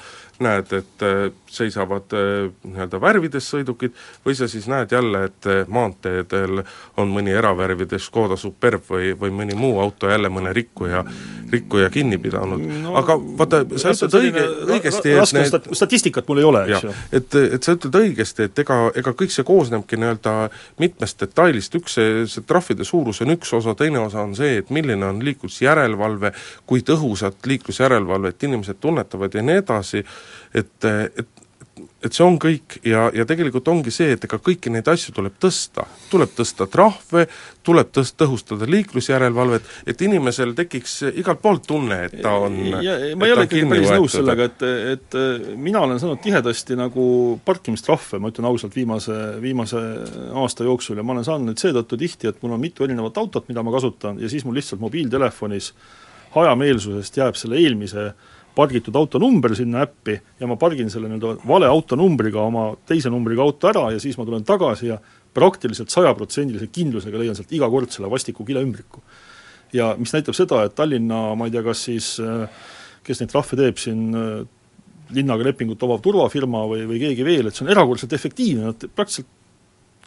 näed, et äh, seisavad äh, nii-öelda värvides sõidukid, või sa siis näed jälle, et maanteedel on mõni eravärvides Škoda Superb või, või mõni muu auto jälle mõne rikkuja, rikkuja kinni pidanud. No,, aga vaata, sa ütled õige, õigesti, et need stat-, statistikat mul ei ole, eks ju. et, et sa ütled õigesti, et ega, ega kõik see koosnebki nii-öelda mitmest detailist, üks see, see trahvide suurus on üks osa, teine osa on see, et milline on liiklusjärelevalve, kui tõhusat liiklusjärelevalvet inimesed tunnetavad ja nii edasi, et, et et see on kõik ja, ja tegelikult ongi see, et ega kõiki neid asju tuleb tõsta. tuleb tõsta trahve, tuleb tõst-, tõhustada liiklusjärelevalvet, et inimesel tekiks igalt poolt tunne, et ta on ja, ma ei ole ikkagi päris nõus sellega, et, et mina olen saanud tihedasti nagu parkimistrahve, ma ütlen ausalt, viimase, viimase aasta jooksul ja ma olen saanud neid seetõttu tihti, et mul on mitu erinevat autot, mida ma kasutan, ja siis mul lihtsalt mobiiltelefonis hajameelsusest jääb selle eelmise äh, pargitud auto number sinna äppi ja ma pargin selle nii-öelda vale autonumbriga oma teise numbriga auto ära ja siis ma tulen tagasi ja praktiliselt sajaprotsendilise kindlusega leian sealt iga kord selle vastiku kileümbriku. ja mis näitab seda, et Tallinna, ma ei tea, kas siis kes neid trahve teeb siin, linnaga lepingut omav turvafirma või, või keegi veel, et see on erakordselt efektiivne, nad praktiliselt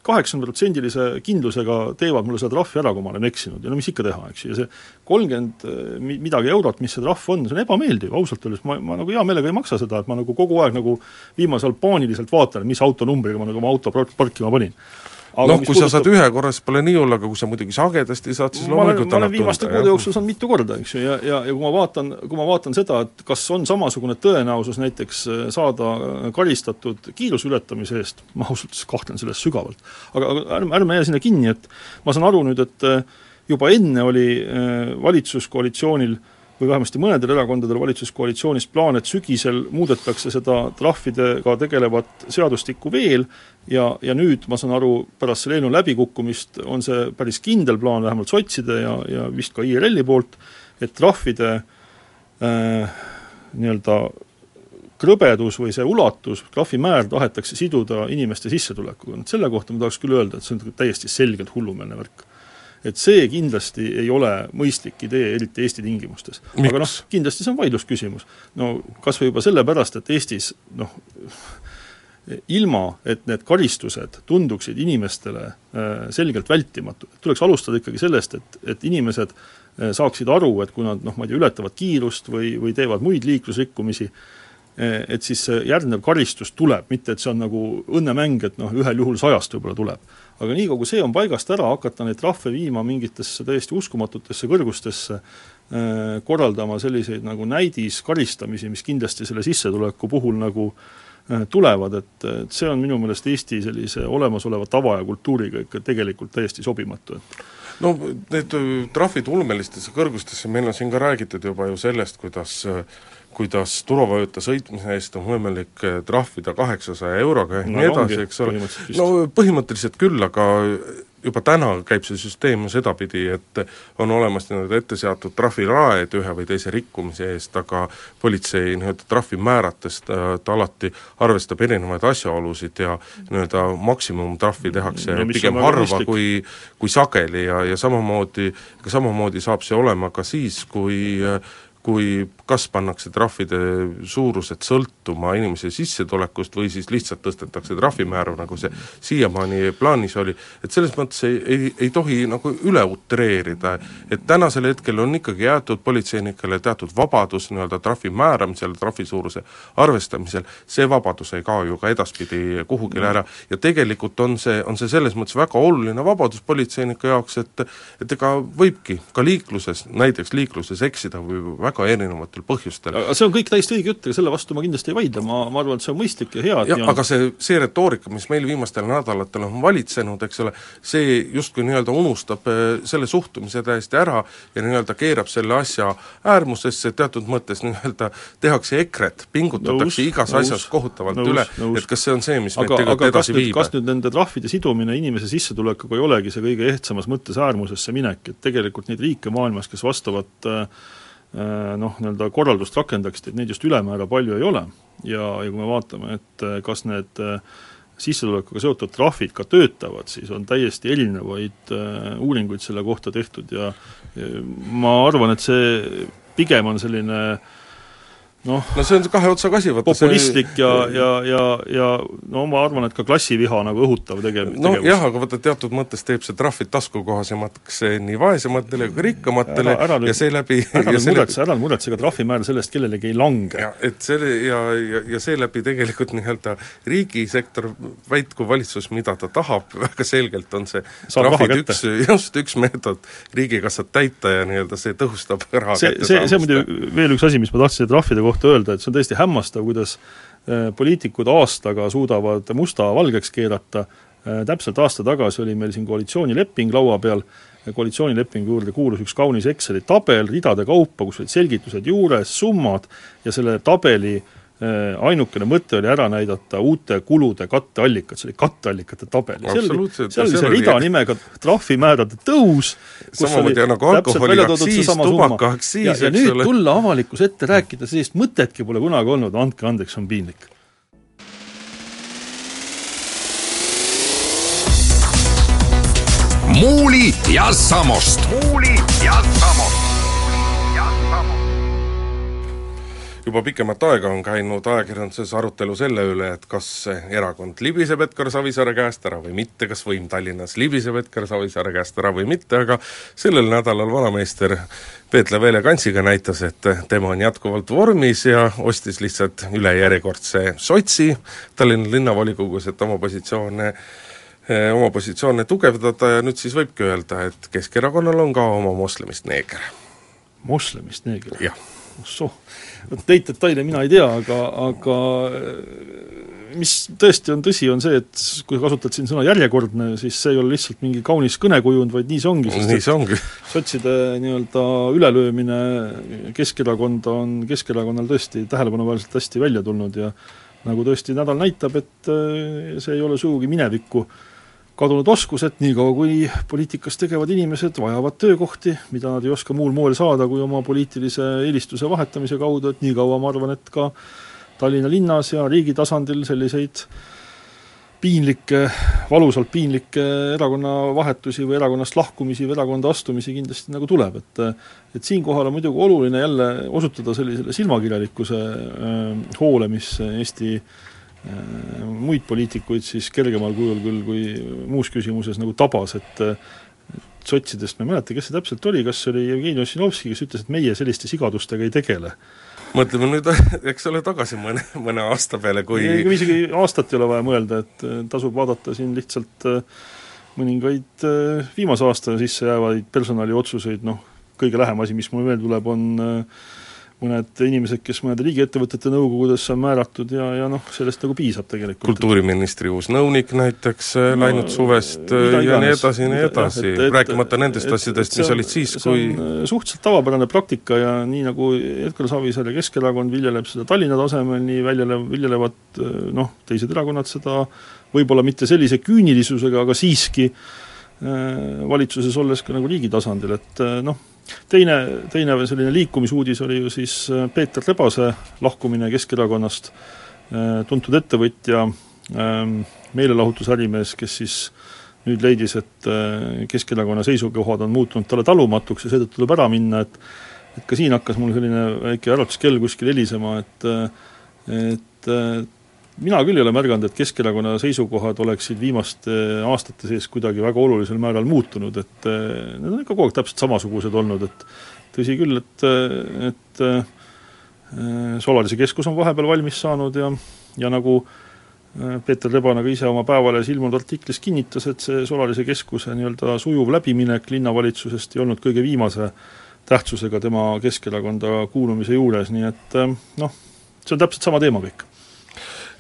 kaheksakümneprotsendilise kindlusega teevad mulle seda trahvi ära, kui ma olen eksinud. Ja no mis ikka teha, eks ju, ja see kolmkümmend eh, midagi eurot, mis see trahv on, see on ebameeldiv, ausalt öeldes. Ma, ma nagu hea meelega ei maksa seda, et ma nagu kogu aeg nagu viimasel ajal paaniliselt vaatan, mis autonumbriga ma nagu oma auto parkima panin noh, kui sa saad ühe korra, siis pole nii hull, aga kui sa muidugi sagedasti saad, siis loomulikult ma olen viimaste kuude jooksul saanud mitu korda, eks ju, ja, ja, ja kui ma vaatan, kui ma vaatan seda, et kas on samasugune tõenäosus näiteks äh, saada äh, karistatud kiiruse ületamise eest, ma ausalt öeldes kahtlen selles sügavalt. aga, aga ärme, ärme jää sinna kinni, et ma saan aru nüüd, et äh, juba enne oli valitsuskoalitsioonil äh, või vähemasti mõnedel erakondadel valitsuskoalitsioonis plaan, et sügisel muudetakse seda trahvidega tegelevat seadustikku veel ja, ja nüüd ma saan aru, pärast selle eelnõu läbikukkumist on see päris kindel plaan, vähemalt sotside ja, ja vist ka IRL-i poolt, et trahvide äh, nii-öelda krõbedus või see ulatus, trahvimäär tahetakse siduda inimeste sissetulekuga, nüüd selle kohta ma tahaks küll öelda, et see on täiesti selgelt hullumeelne värk et see kindlasti ei ole mõistlik idee, eriti Eesti tingimustes. aga noh, kindlasti see on vaidlusküsimus. no kas või juba sellepärast, et Eestis noh, ilma, et need karistused tunduksid inimestele äh, selgelt vältimatud, tuleks alustada ikkagi sellest, et, et inimesed äh, saaksid aru, et kui nad noh, ma ei tea, ületavad kiirust või, või teevad muid liiklusrikkumisi, et siis see järgnev karistus tuleb, mitte et see on nagu õnnemäng, et noh, ühel juhul sajast võib-olla tuleb. Aga nii, kui see on paigast ära, hakata neid trahve viima mingitesse täiesti uskumatutesse kõrgustesse, äh, korraldama selliseid nagu näidiskaristamisi, mis kindlasti selle sissetuleku puhul nagu äh, tulevad, et, et see on minu meelest Eesti sellise olemasoleva tava ja kultuuriga ikka tegelikult täiesti sobimatu, et no need trahvid ulmelistesse kõrgustesse, meil on siin ka räägitud juba ju sellest, kuidas äh, kuidas turvavööta sõitmise eest on võimalik eh, trahvida kaheksasaja euroga ja no, nii edasi, eks ole, no põhimõtteliselt küll, aga juba täna käib see süsteem ju sedapidi, et on olemas nii-öelda ette seatud trahviraed ühe või teise rikkumise eest, aga politsei nii-öelda trahvi määrates ta, ta alati arvestab erinevaid asjaolusid ja nii-öelda maksimumtrahvi tehakse no, pigem harva kui, kui sageli ja, ja samamoodi, samamoodi saab see olema ka siis, kui kui kas pannakse trahvide suurused sõltuma inimese sissetulekust või siis lihtsalt tõstetakse trahvimäära, nagu see siiamaani plaanis oli, et selles mõttes ei, ei, ei tohi nagu üle utreerida, et tänasel hetkel on ikkagi jäetud politseinikele teatud vabadus nii-öelda trahvi määramisel, trahvi suuruse arvestamisel, see vabadus ei kao ju ka edaspidi kuhugile ära. Ja tegelikult on see, on see selles mõttes väga oluline vabadus politseinike jaoks, et et ega võibki ka liikluses, näiteks liikluses eksida või väga erinevat erinevatel põhjustel. aga see on kõik täiesti õige jutt, ega selle vastu ma kindlasti ei vaidle, ma, ma arvan, et see on mõistlik ja hea jah ja, aga see, see retoorika, mis meil viimastel nädalatel on valitsenud, eks ole, see justkui nii-öelda unustab eh, selle suhtumise täiesti ära ja nii-öelda keerab selle asja äärmusesse, teatud mõttes nii-öelda tehakse EKRE-t, pingutatakse nõus, igas nõus, asjas kohutavalt nõus, üle, et kas see on see, mis aga, meid tegelikult edasi viib? kas nüüd nende trahvide sidumine inimese sissetulekuga ei olegi see kõige ehtsamas mõttes äärmusesse minek, et tegelikult neid riike maailmas, kes vastavat äh, noh, nii-öelda korraldust rakendaksid, et neid just ülemäära palju ei ole. ja, ja kui me vaatame, et kas need sissetulekuga seotud trahvid ka töötavad, siis on täiesti erinevaid uuringuid selle kohta tehtud ja, ja ma arvan, et see pigem on selline äh, noh no see on kahe otsaga asi, vaata populistlik see... ja, ja, ja, ja no ma arvan, et ka klassiviha nagu õhutav tege-, tegevus. jah, aga vaata teatud mõttes teeb see trahvid taskukohasemaks nii vaesematele kui rikkamatele ära, ära ja seeläbi ära nüüd muretse, ära muretse, ega trahvimäär sellest kellelegi ei lange. et selle ja, ja, ja seeläbi tegelikult nii-öelda riigisektor väitku valitsus, mida ta tahab, *laughs* väga selgelt on see Saab trahvid üks, just üks meetod riigikassat täita ja nii-öelda see tõhustab raha see, see, see muidu veel üks asi, mis ma tahtsin trahvide kohta kohta öelda, et see on tõesti hämmastav, kuidas äh, poliitikud aastaga suudavad musta valgeks keerata, äh, täpselt aasta tagasi oli meil siin koalitsioonileping laua peal, koalitsioonilepingu juurde kuulus üks kaunis Exceli tabel ridade kaupa, kus olid selgitused juures, summad ja selle tabeli äh, ainukene mõte oli ära näidata uute kulude katteallikad, see oli katteallikate tabel ja seal oli, seal oli see rida oli... nimega trahvimäärade tõus, kus oli nagu alkoholiaktsiis, tubakaaktsiis, ja, ja nüüd ole. tulla avalikkuse ette rääkida, sellist mõtetki pole kunagi olnud, andke andeks, on piinlik. muuli ja Samost. muuli ja Samost juba pikemat aega on käinud ajakirjanduses arutelu selle üle, et kas erakond libiseb Edgar Savisaare käest ära või mitte, kas võim Tallinnas libiseb Edgar Savisaare käest ära või mitte, aga sellel nädalal vanameister Peeter Veele Kantsiga näitas, et tema on jätkuvalt vormis ja ostis lihtsalt üle järjekordse sotsi Tallinna linnavolikogus, et oma positsioone oma positsioone tugevdada ja nüüd siis võibki öelda, et Keskerakonnal on ka oma moslemist neeger. moslemist neeger? jah. Vot neid detaile mina ei tea, aga, aga mis tõesti on tõsi, on see, et kui kasutad siin sõna järjekordne, siis see ei ole lihtsalt mingi kaunis kõnekujund, vaid nii see ongi, sest nii see ongi. *laughs* sotside nii-öelda ülelöömine Keskerakonda on Keskerakonnal tõesti tähelepanuväärselt hästi välja tulnud ja nagu tõesti nädal näitab, et eh, see ei ole sugugi minevikku äh, kadunud oskused, niikaua kui poliitikas tegevad inimesed vajavad töökohti, mida nad ei oska muul moel saada kui oma poliitilise eelistuse vahetamise kaudu, et niikaua ma arvan, et ka Tallinna linnas ja riigi tasandil selliseid piinlikke, valusalt piinlikke erakonnavahetusi või erakonnast lahkumisi või erakonda astumisi kindlasti nagu tuleb, et et siinkohal on muidugi oluline jälle osutada sellisele silmakirjalikkuse äh, hoole, mis Eesti Äh, muid poliitikuid siis kergemal kujul küll kui muus küsimuses nagu tabas, et sotsidest ma ei mäleta, kes see täpselt oli, kas see oli Jevgeni Ossinovski, kes ütles, et meie selliste sigadustega ei tegele? Mõtleme nüüd, *laughs* eks ole, tagasi mõne, mõne aasta peale, kui isegi aastat ei ole vaja mõelda, et äh, tasub vaadata siin lihtsalt äh, mõningaid viimase aasta sisse jäävaid personaliotsuseid, noh, kõige lähem asi, mis mul veel tuleb, on äh, mõned inimesed, kes mõnede riigiettevõtete nõukogudesse on määratud ja, ja noh, sellest nagu piisab tegelikult. kultuuriministri uus nõunik näiteks no, läinud suvest ja nii edasi ja nii edasi, rääkimata nendest et, asjadest, mis olid siis, kui äh, suhteliselt tavapärane praktika ja nii nagu Edgar Savisaar ja Keskerakond viljeleb seda Tallinna tasemel, nii väljelev, viljelevad noh, teised erakonnad seda võib-olla mitte sellise küünilisusega, aga siiski valitsuses olles ka nagu riigi tasandil, et noh, teine, teine selline liikumisuudis oli ju siis äh, Peeter Rebase lahkumine Keskerakonnast, äh, tuntud ettevõtja, ähm, meelelahutusärimees, kes siis nüüd leidis, et äh, Keskerakonna seisukohad on muutunud talle talumatuks ja seetõttu tuleb ära minna, et et ka siin hakkas mul selline väike äratuskell kuskil helisema, et et mina küll ei ole märganud, et Keskerakonna seisukohad oleksid viimaste aastate sees kuidagi väga olulisel määral muutunud, et eh, need on ikka kogu aeg täpselt samasugused olnud, et tõsi küll, et, et eh, Solarise keskus on vahepeal valmis saanud ja, ja nagu Peeter Rebane ka ise oma Päevalehes ilmunud artiklis kinnitas, et see Solarise keskuse nii-öelda sujuv läbiminek linnavalitsusest ei olnud kõige viimase tähtsusega tema Keskerakonda kuulumise juures, nii et noh, see on täpselt sama teema kõik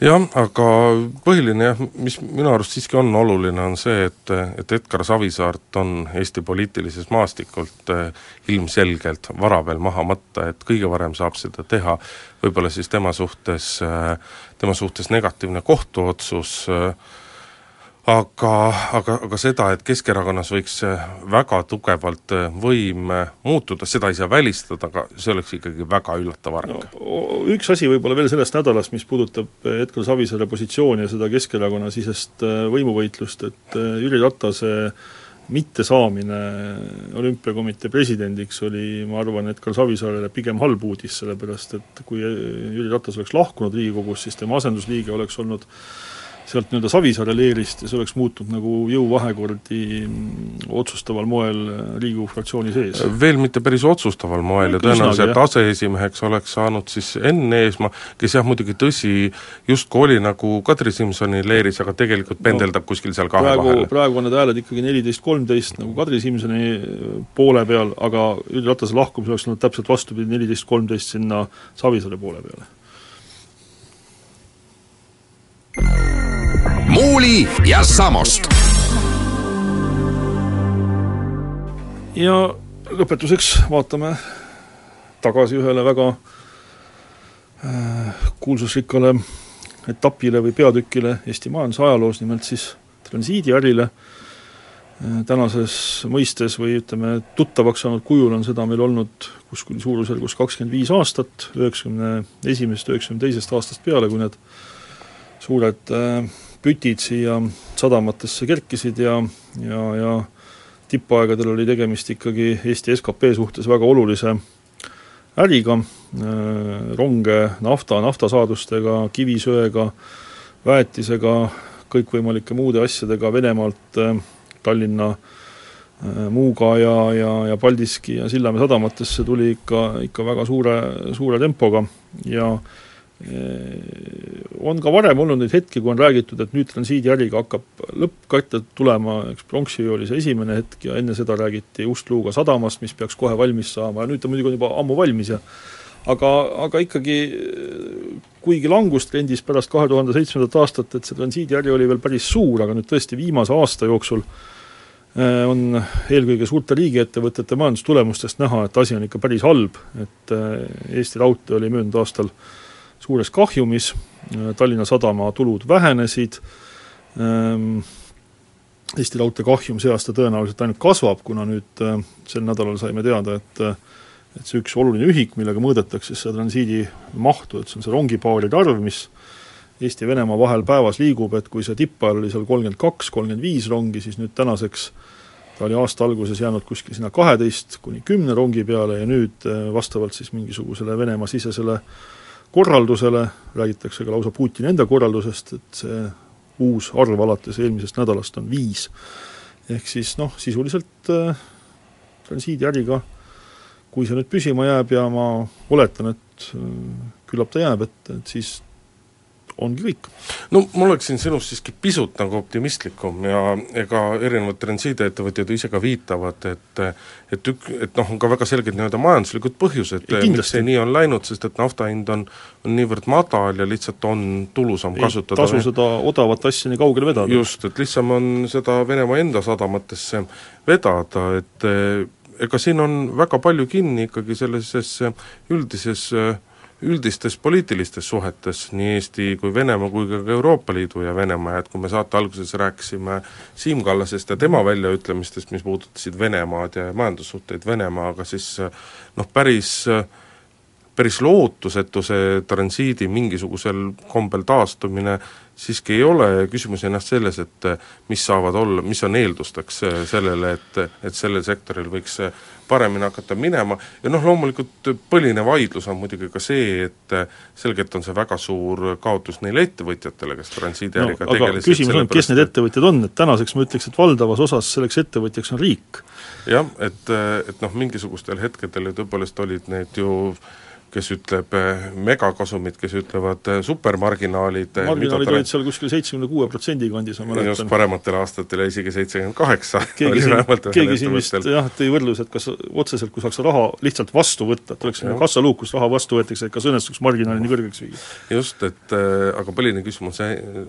jah, aga põhiline jah, mis minu arust siiski on oluline, on see, et, et Edgar Savisaart on Eesti poliitilises maastikult eh, ilmselgelt vara veel maha matta, et kõige varem saab seda teha. Võib-olla siis tema suhtes, eh, tema suhtes negatiivne kohtuotsus, eh, aga, aga, aga seda, et Keskerakonnas võiks väga tugevalt võim muutuda, seda ei saa välistada, aga see oleks ikkagi väga üllatav areng no,. Üks asi võib-olla veel sellest nädalast, mis puudutab Edgar Savisaare positsiooni ja seda Keskerakonna sisest võimuvõitlust, et Jüri Ratase mittesaamine olümpiakomitee presidendiks oli, ma arvan, Edgar Savisaarele pigem halb uudis, sellepärast et kui Jüri Ratas oleks lahkunud Riigikogust, siis tema asendusliige oleks olnud sealt nii-öelda Savisaare leerist ja see oleks muutnud nagu jõuvahekordi otsustaval moel Riigikogu fraktsiooni sees. veel mitte päris otsustaval moel ja tõenäoliselt aseesimeheks oleks saanud siis Enn Eesmaa, kes jah, muidugi tõsi, justkui oli nagu Kadri Simsoni leeris, aga tegelikult pendeldab no, kuskil seal kahe praegu, vahel. praegu on need hääled ikkagi neliteist, kolmteist nagu Kadri Simsoni poole peal, aga Jüri Ratase lahkumisel oleks olnud täpselt vastupidi, neliteist, kolmteist sinna Savisaare poole peale Muuli ja Samost. ja lõpetuseks vaatame tagasi ühele väga äh, kuulsusrikkale etapile või peatükile Eesti majanduse ajaloos, nimelt siis transiidiärile äh,, tänases mõistes või ütleme, tuttavaks saanud kujul on seda meil olnud kuskil suurusjärgus kakskümmend viis aastat, üheksakümne esimesest, üheksakümne teisest aastast peale, kui need suured äh, pütid siia sadamatesse kerkisid ja, ja, ja tippaegadel oli tegemist ikkagi Eesti skp suhtes väga olulise äriga, äh, ronge nafta, naftasaadustega, kivisöega, väetisega, kõikvõimalike muude asjadega Venemaalt äh, Tallinna äh, Muuga ja, ja, ja Paldiski ja Sillamäe sadamatesse tuli ikka, ikka väga suure, suure tempoga. Ja äh, on ka varem olnud neid hetki, kui on räägitud, et nüüd transiidiäriga hakkab lõppkatte tulema, eks pronksiöö oli see esimene hetk ja enne seda räägiti Ust-Luuga sadamast, mis peaks kohe valmis saama ja nüüd ta muidugi on juba ammu valmis ja aga, aga ikkagi kuigi langustrendis pärast kahe tuhande seitsmendat aastat, et see transiidiäri oli veel päris suur, aga nüüd tõesti viimase aasta jooksul eh, on eelkõige suurte riigiettevõtete majandustulemustest näha, et asi on ikka päris halb, et Eesti Raudtee oli möödunud aastal suures kahjumis, Tallinna Sadama tulud vähenesid, ehm, Eesti Raudtee kahjum see aasta tõenäoliselt ainult kasvab, kuna nüüd äh, sel nädalal saime teada, et äh, et see üks oluline ühik, millega mõõdetakse seda transiidi mahtu, et see on see rongipaaride arv, mis Eesti ja Venemaa vahel päevas liigub, et kui see tippajal oli seal kolmkümmend kaks, kolmkümmend viis rongi, siis nüüd tänaseks ta oli aasta alguses jäänud kuskil sinna kaheteist kuni kümne rongi peale ja nüüd äh, vastavalt siis mingisugusele Venemaa sisesele korraldusele, räägitakse ka lausa Putini enda korraldusest, et see uus arv alates eelmisest nädalast on viis. ehk siis noh, sisuliselt äh, transiidiäriga, kui see nüüd püsima jääb ja ma oletan, et äh, küllap ta jääb, et, et siis ongi kõik. no ma oleksin sinust siiski pisut nagu optimistlikum ja ega erinevad transiidiettevõtjad ise ka viitavad, et et ük-, et noh, on ka väga selged nii-öelda majanduslikud põhjused, miks see nii on läinud, sest et nafta hind on, on niivõrd madal ja lihtsalt on tulusam ei kasutada tasu seda odavat asja nii kaugele vedada. just, et lihtsam on seda Venemaa enda sadamatesse vedada, et ega siin on väga palju kinni ikkagi sellises üldises äh, üldistes poliitilistes suhetes nii Eesti kui Venemaa kui ka Euroopa Liidu ja Venemaa ja et kui me saate alguses rääkisime Siim Kallasest ja tema väljaütlemistest, mis puudutasid Venemaad ja majandussuhteid Venemaaga, siis noh, päris päris lootusetu see transiidi mingisugusel kombel taastumine siiski ei ole, küsimus ennast selles, et mis saavad olla, mis on eeldusteks sellele, et, et sellel sektoril võiks paremini hakata minema ja noh, loomulikult põhiline vaidlus on muidugi ka see, et selgelt on see väga suur kaotus neile ettevõtjatele, kes transiidiäriga no, tegelesid küsimus on, kes need ettevõtjad on, et tänaseks ma ütleks, et valdavas osas selleks ettevõtjaks on riik. jah, et, et noh, mingisugustel hetkedel ju tõepoolest olid need ju kes ütleb eh, megakasumid, kes ütlevad eh, supermarginaalid eh, marginaalid olid seal kuskil seitsmekümne kuue protsendi kandis, ma mäletan. just, parematel aastatel isegi seitsekümmend kaheksa. keegi siin, keegi siin vist jah, tõi võrdluse, et kas otseselt, kui saaks raha lihtsalt vastu võtta, et oleks kassaluuk, kus raha vastu võetakse, et kas õnnestuks marginaali nii kõrgeks viia. just, et aga põhiline küsimus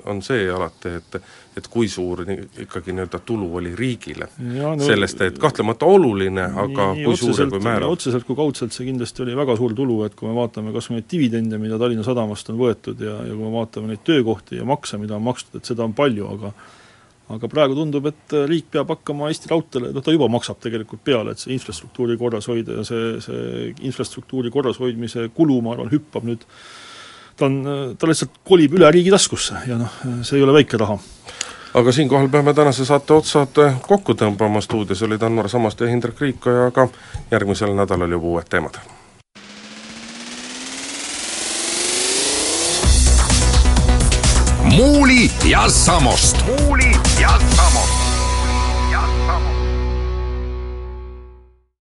on see alati, et et kui suur ikkagi nii-öelda tulu oli riigile ja, no, sellest, et kahtlemata oluline, aga nii, kui suur ja kui määrav? otseselt kui kaudselt see kindlasti oli väga suur tulu, et kui me vaatame kas või neid dividende, mida Tallinna Sadamast on võetud ja, ja kui me vaatame neid töökohti ja makse, mida on makstud, et seda on palju, aga aga praegu tundub, et riik peab hakkama Eesti Raudteele, noh ta juba maksab tegelikult peale, et see infrastruktuuri korras hoida ja see, see infrastruktuuri korrashoidmise kulu, ma arvan, hüppab nüüd ta on, ta lihtsalt kolib üle riigi taskusse ja noh, see ei ole väike raha aga siinkohal peame tänase saate otsad kokku tõmbama, stuudios olid Anvar Samaste ja Hindrek Riikoja, aga järgmisel nädalal juba uued teemad. muuli ja Samost. muuli ja Samost